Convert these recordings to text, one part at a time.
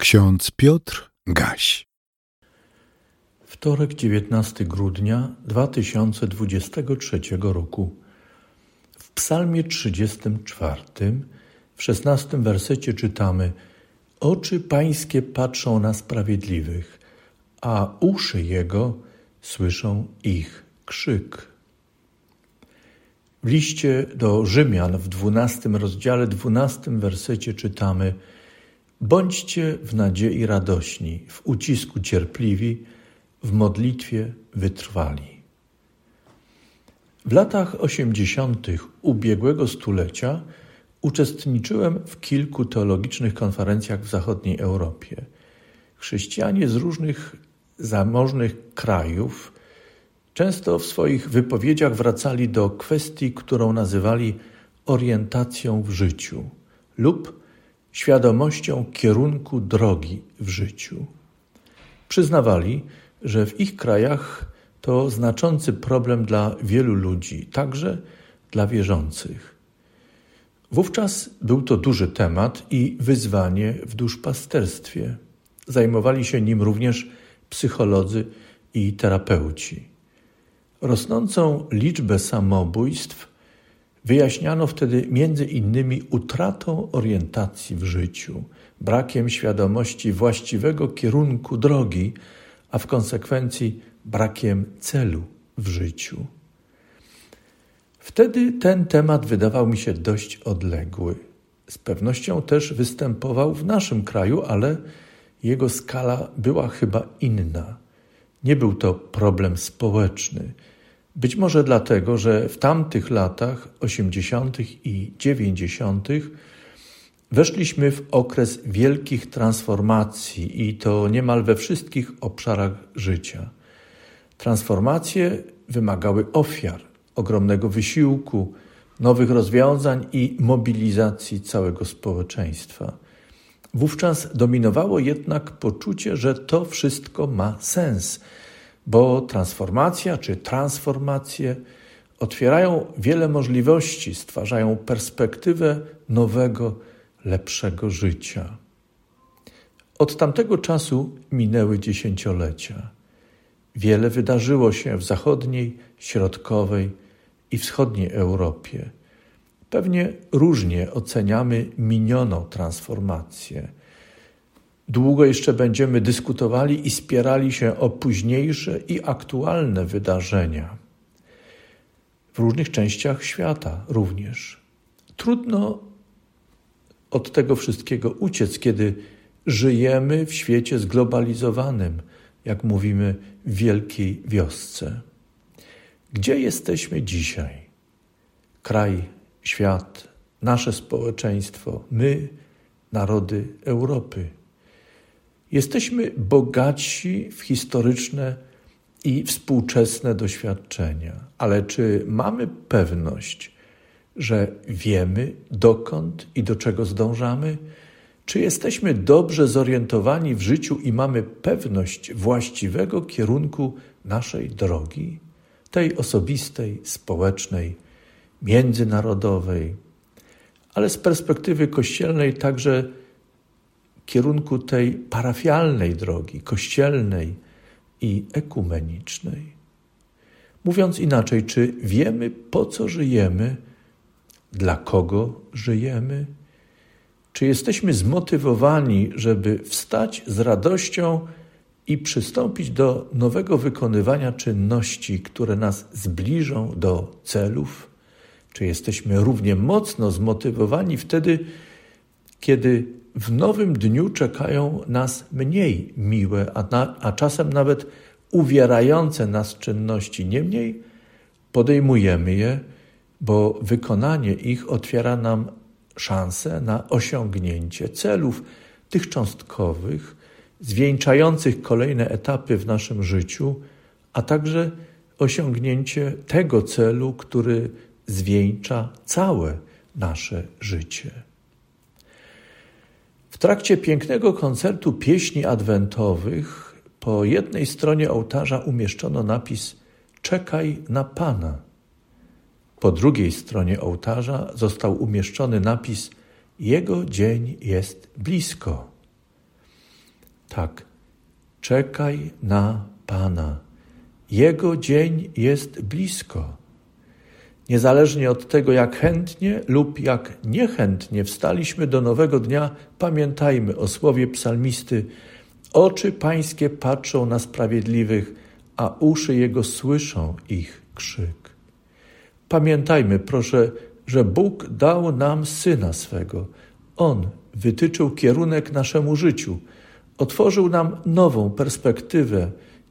Ksiądz Piotr Gaś. Wtorek 19 grudnia 2023 roku. W Psalmie 34, w 16 wersecie czytamy: Oczy Pańskie patrzą na sprawiedliwych, a uszy Jego słyszą ich krzyk. W liście do Rzymian w 12 rozdziale, 12 wersecie czytamy: Bądźcie w nadziei radośni, w ucisku cierpliwi, w modlitwie wytrwali. W latach osiemdziesiątych ubiegłego stulecia uczestniczyłem w kilku teologicznych konferencjach w zachodniej Europie. Chrześcijanie z różnych zamożnych krajów często w swoich wypowiedziach wracali do kwestii, którą nazywali orientacją w życiu lub świadomością kierunku drogi w życiu. Przyznawali, że w ich krajach to znaczący problem dla wielu ludzi, także dla wierzących. Wówczas był to duży temat i wyzwanie w duszpasterstwie. Zajmowali się nim również psycholodzy i terapeuci. Rosnącą liczbę samobójstw Wyjaśniano wtedy między innymi utratą orientacji w życiu, brakiem świadomości właściwego kierunku drogi, a w konsekwencji brakiem celu w życiu. Wtedy ten temat wydawał mi się dość odległy. Z pewnością też występował w naszym kraju, ale jego skala była chyba inna. Nie był to problem społeczny być może dlatego, że w tamtych latach 80. i 90. weszliśmy w okres wielkich transformacji i to niemal we wszystkich obszarach życia. Transformacje wymagały ofiar, ogromnego wysiłku, nowych rozwiązań i mobilizacji całego społeczeństwa. Wówczas dominowało jednak poczucie, że to wszystko ma sens bo transformacja czy transformacje otwierają wiele możliwości, stwarzają perspektywę nowego, lepszego życia. Od tamtego czasu minęły dziesięciolecia. Wiele wydarzyło się w zachodniej, środkowej i wschodniej Europie. Pewnie różnie oceniamy minioną transformację Długo jeszcze będziemy dyskutowali i spierali się o późniejsze i aktualne wydarzenia. W różnych częściach świata również. Trudno od tego wszystkiego uciec, kiedy żyjemy w świecie zglobalizowanym, jak mówimy w wielkiej wiosce. Gdzie jesteśmy dzisiaj? Kraj, świat, nasze społeczeństwo, my, narody Europy. Jesteśmy bogaci w historyczne i współczesne doświadczenia, ale czy mamy pewność, że wiemy dokąd i do czego zdążamy? Czy jesteśmy dobrze zorientowani w życiu i mamy pewność właściwego kierunku naszej drogi, tej osobistej, społecznej, międzynarodowej, ale z perspektywy kościelnej także kierunku tej parafialnej drogi, kościelnej i ekumenicznej. Mówiąc inaczej, czy wiemy, po co żyjemy, dla kogo żyjemy? Czy jesteśmy zmotywowani, żeby wstać z radością i przystąpić do nowego wykonywania czynności, które nas zbliżą do celów? Czy jesteśmy równie mocno zmotywowani wtedy, kiedy w nowym dniu czekają nas mniej miłe, a, na, a czasem nawet uwierające nas czynności. Niemniej podejmujemy je, bo wykonanie ich otwiera nam szansę na osiągnięcie celów tych cząstkowych, zwieńczających kolejne etapy w naszym życiu, a także osiągnięcie tego celu, który zwieńcza całe nasze życie. Trakcie pięknego koncertu pieśni adwentowych po jednej stronie ołtarza umieszczono napis Czekaj na Pana. Po drugiej stronie ołtarza został umieszczony napis Jego dzień jest blisko. Tak, czekaj na Pana. Jego dzień jest blisko. Niezależnie od tego, jak chętnie lub jak niechętnie wstaliśmy do nowego dnia, pamiętajmy o słowie psalmisty: Oczy Pańskie patrzą na sprawiedliwych, a uszy Jego słyszą ich krzyk. Pamiętajmy, proszę, że Bóg dał nam syna swego. On wytyczył kierunek naszemu życiu, otworzył nam nową perspektywę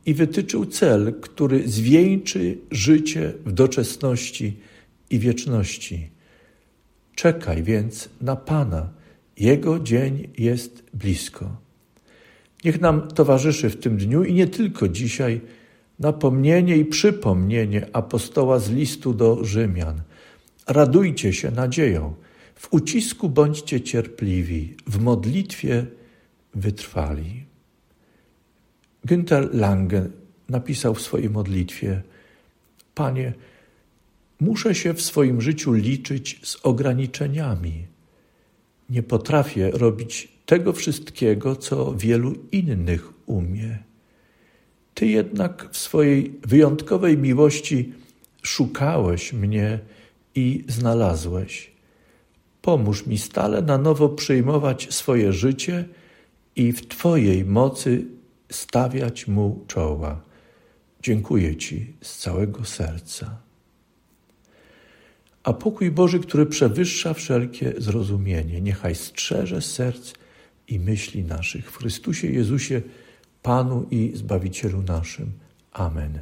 i wytyczył cel, który zwieńczy życie w doczesności i wieczności. Czekaj więc na Pana, Jego dzień jest blisko. Niech nam towarzyszy w tym dniu i nie tylko dzisiaj napomnienie i przypomnienie apostoła z listu do Rzymian. Radujcie się nadzieją, w ucisku bądźcie cierpliwi, w modlitwie wytrwali. Günther Lange napisał w swojej modlitwie: Panie, muszę się w swoim życiu liczyć z ograniczeniami. Nie potrafię robić tego wszystkiego, co wielu innych umie. Ty jednak w swojej wyjątkowej miłości szukałeś mnie i znalazłeś. Pomóż mi stale na nowo przyjmować swoje życie i w Twojej mocy stawiać mu czoła. Dziękuję Ci z całego serca. A pokój Boży, który przewyższa wszelkie zrozumienie, niechaj strzeże serc i myśli naszych w Chrystusie Jezusie, Panu i Zbawicielu naszym. Amen.